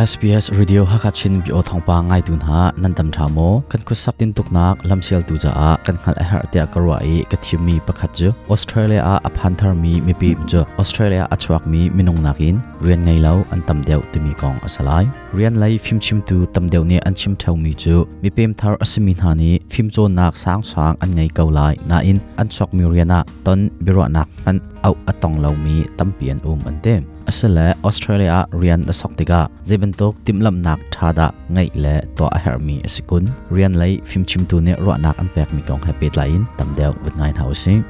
SBS Radio Hakachin bi o thongpa ngai tun ha nan tam tha mo kan khu sak tin tuk nak lam sial tu ja a kan khal a har te karwa i ka thimi pakhat ju Australia a aphan thar mi mi pi ju Australia a chuak mi minung nakin rian ngai lo an tam deu ti mi kong asalai rian lai phim chim tu tam deu ni an chim thau mi chu mi pem thar asimi na ni phim cho nak sang sang an ngai kau lai na in an chok mi riana ton biro nak an au atong lo mi tam pian um an tem asale australia rian da sok tiga zeben soktiga zebentok timlam nak thada ngai le to a hermi asikun rian lai phim chim tu ne ro nak an pek mi kong happy line tam deu with nine housing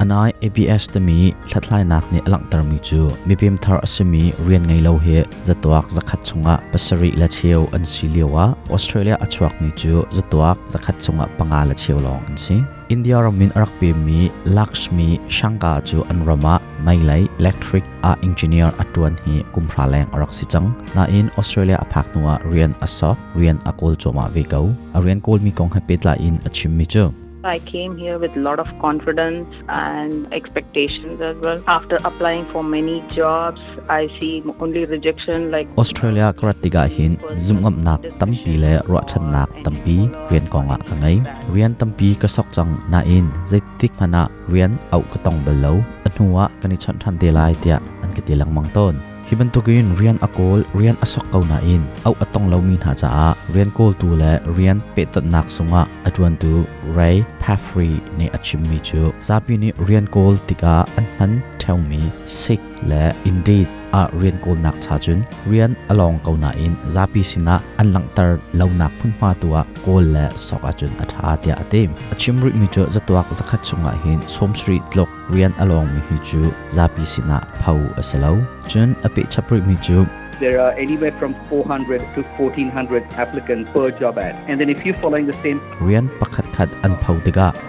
anai abs te mi thlatlai nak ni alang tar mi chu mi pim thar asimi rian ngai lo he zatuak zakhat chunga pasari la cheu an si lewa australia achuak mi chu zatuak zakhat chunga panga la cheu long an si india ramin arak pe mi lakshmi shanga chu an rama mai lai electric a engineer atuan hi kumphra leng arak si chang. Na in australia a phak nuwa rian asok, rian akol choma ve kau a rian kol mi kong hapet la in achim mi chu I came here with a lot of confidence and expectations as well. After applying for many jobs, I see only rejection like Australia karatiga hin zum ngam nak tampi le ro chan nak tampi rian konga ah ka ngai rian tampi ka sok chang na in zaitik mana rian au ka tong belo anuwa kani chan than de lai tia an ka tilang mang ton. Hiban tukin rian akol rian asok kau na in au atong lo min ha cha a rian kol tu le rian pe tot nak sunga atuan tu ray pafri ne achim mi chu zapi ni rian kol tika an han tell me sick le indeed, a rian kol nak cha chun rian along kau na in zapi sina an lang tar lo nak phun ma tua kol le sok a chun atha tia atim achim ri mi chu zatuak zakhat chunga hin som street lok rian along mi hi chu zapi sina phau asalo chun api chapri mi chu there are anywhere from 400 to 1400 applicants per job ad. And then if you're following the same rian pakhat khat an phau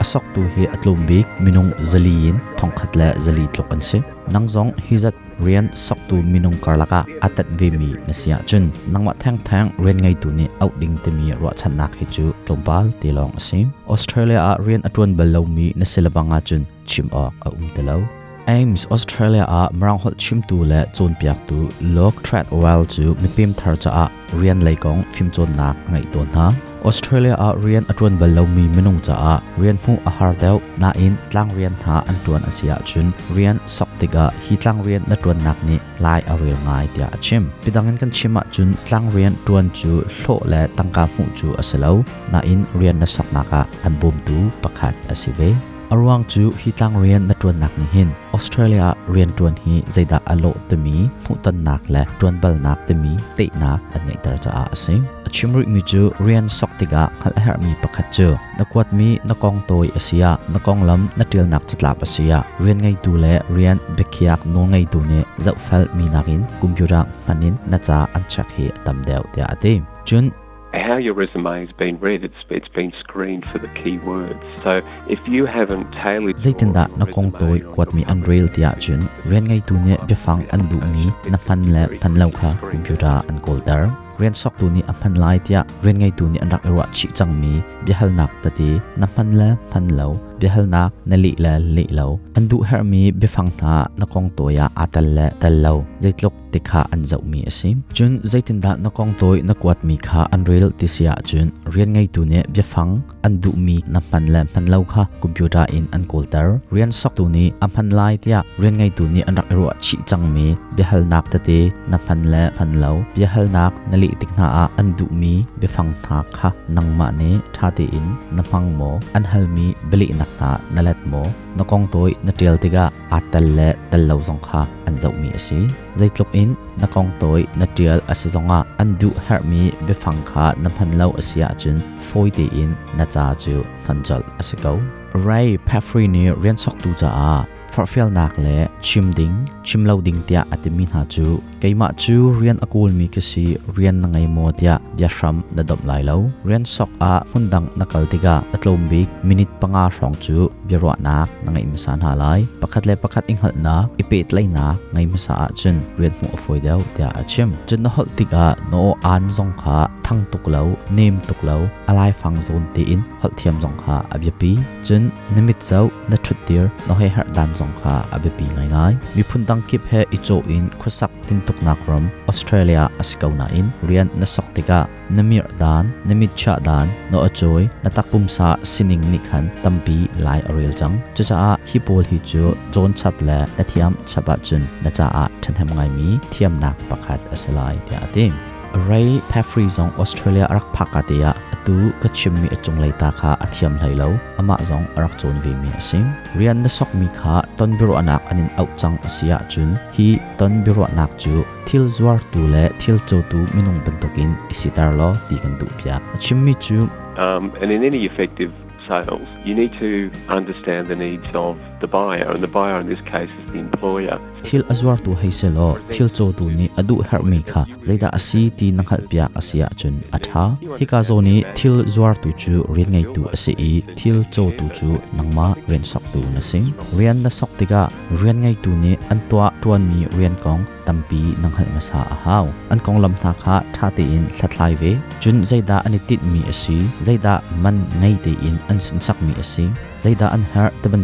asok tu hi atlum bik minung zaliin thong khat la zali tlok an se nangjong hizat rian sok tu minung karlaka atat ve mi nasia chun nangma thang thang rian ngai tu ni out ding te mi ro chan nak hi chu tlompal tilong asim australia a rian atun balo mi na silabanga chun chim a um Ames Australia a marang hol chim tu le chon piak tu lok threat oil chu mi pim thar cha a rian leikong phim chon nak ngai ton ha Australia a rian atun balo mi minung cha a rian hu a har deu na in tlang rian tha an tuan asia chun rian sok tiga hi tlang rian na tuan nak ni lai a rel ngai tia chim pidangin kan chima chun tlang rian tuan chu hlo le tangka mu chu asalo na in rian na sok naka an bum tu pakhat asive อรวงจูฮีตังเรียนนัดวนนักนิหินออสเตรเลียเรียนตวนฮีใจดาอโลตมีมุตันนักและตวนบลนักตมีเตนักอันนี้ตรจะอาสิงชิมรุมิจูเรียนสอกติกาขัดเฮรมีประคัจจูนักวัดมีนักกองโตยอเซียนักกองลำนัดเรียนนักจัดลาบอเซียเรียนไงดูแลเรียนเบคียกนงไงดูเนจะฟลมีนักินกุมยูรักมันินนัจาอันชักเฮตัมเดวเดียดิจุน how your resume has been read, it's, it's been screened for the key words. So if you haven't tailored zaitin da na kong toy kwat mi unreal tia chun ren ngai tu ne befang an du mi na fan le fan lau kha computer an call dar ren sok tu ni aphan lai tia, ren ngai tu ni an rak ro chi chang mi bi hal nak ta ti na phan la phan lo bi hal nak na li la li lo, an du her mi bi phang na na kong to ya atal la tal lau zaitlok tikha an zau mi asim chun zaitin da na kong toy na kwat mi kha an rel ti sia chun, ren ngai tu ne bi phang an du mi na phan la phan lo kha computer in an call ren sok tu ni aphan lai tia, ren ngai tu ni an rak ro chi chang mi bi hal nak ta ti na phan la phan lo bi hal nak na li tikna a an du mi befang tha kha nangma ne, tha te in, na phang mo, an hal mi beli na ta nalat mo, na kong toi, na tial tiga atal le tal lo zong kha, an zau mi asi zaitlok in, na kong toi, na tial asi zonga an du her mi befang kha, na phan lo asia chun foi te in, na cha chu, phan jol asikau Ray Pafri ni rian sok tu cha a farfial nak le, chim ding, chim lo ding tia atimi ha chu keima chu, rian akul mi kisi rian na ngai mo tia bia shram, da dom lai lo rian sok a hundang nakal tiga atlom bi minute panga rong chu, bia ro na, ngai misan ha lai, pakhat le pakhat ing hal na ipet lai na, ngai misa a chun, rian mu afoi deu tia achim chun na hol tiga no an zong kha, thang tuk lo nem tuk lo alai phang zon ti in, hol thiam zong kha abya pi, chun nimit zau na thut tir no he har dan zong kha abya pi ngai ngai mi phun dang kip he icho in khusak tin tuk na krom australia asikau na in rian na sok tika namir dan namit cha dan no achoi na takpum sa sining ni khan tampi lai aril chang cha cha a hi pol hi chu jon chap la na thiam chapa chun na cha a than tham ngai mi thiam nak pakhat asalai ya atim ray pafri zong australia arak phakatia atu kachim mi achung lai ta kha athiam lai lo ama zong arak chon vi mi asim rian na sok mi kha ton biro anak anin out chang asia chun hi ton biro anak chu thil zwar tu le thil cho tu minung bantokin isitar lo ti kan tu pya achim mi chu Um, and in any effective sales, you need to understand the needs of the buyer, and the buyer in this case is the employer. thil azwar tu heiselo thil cho tu ni adu her mi kha. Zaida asi ti nanghal pya asia chun atha hika zo ni thil zwar tu chu rin ngai tu ase i thil cho tu chu nangma ren sok tu na sing. Rian na sok tiga rian ngai tu ni antwa tuan mi rian kong tampi nanghal masa a an kong lam tha kha tha te in thlai ve. Chun zaida ani tit mi asi. Zaida man ngai te in an sun sak mi asi zaida an har taban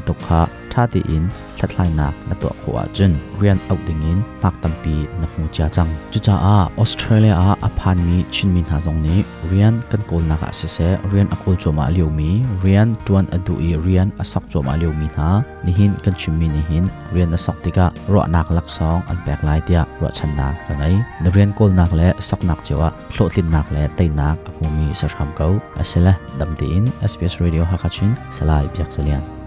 ทาตีอินทัดไยนักนตัวขวาจนเรียนเอาดิ่งอินมากตั้มปีนักมูจาจังจุจ้าอาออสเตรเลียอาอพานมีชินมินหาจงนี้เรียนกันโกลนักเสเสเรียนอโกลจมาเลียวมีเรียนตวนอดูอีเรียนอสักจมาเลียวมีนานิหินกันชิมมินิหินเรียนอสักติกะรอนักลักสองอันแปลกหลายเดียรอชันนักกันไงเรียนโกลนักและสักนักเจวะโลตินนักและเตนักภูมิสรามเกาอาเสละดัมตีอินส SBS Radio Hakachin Salai Biak Salian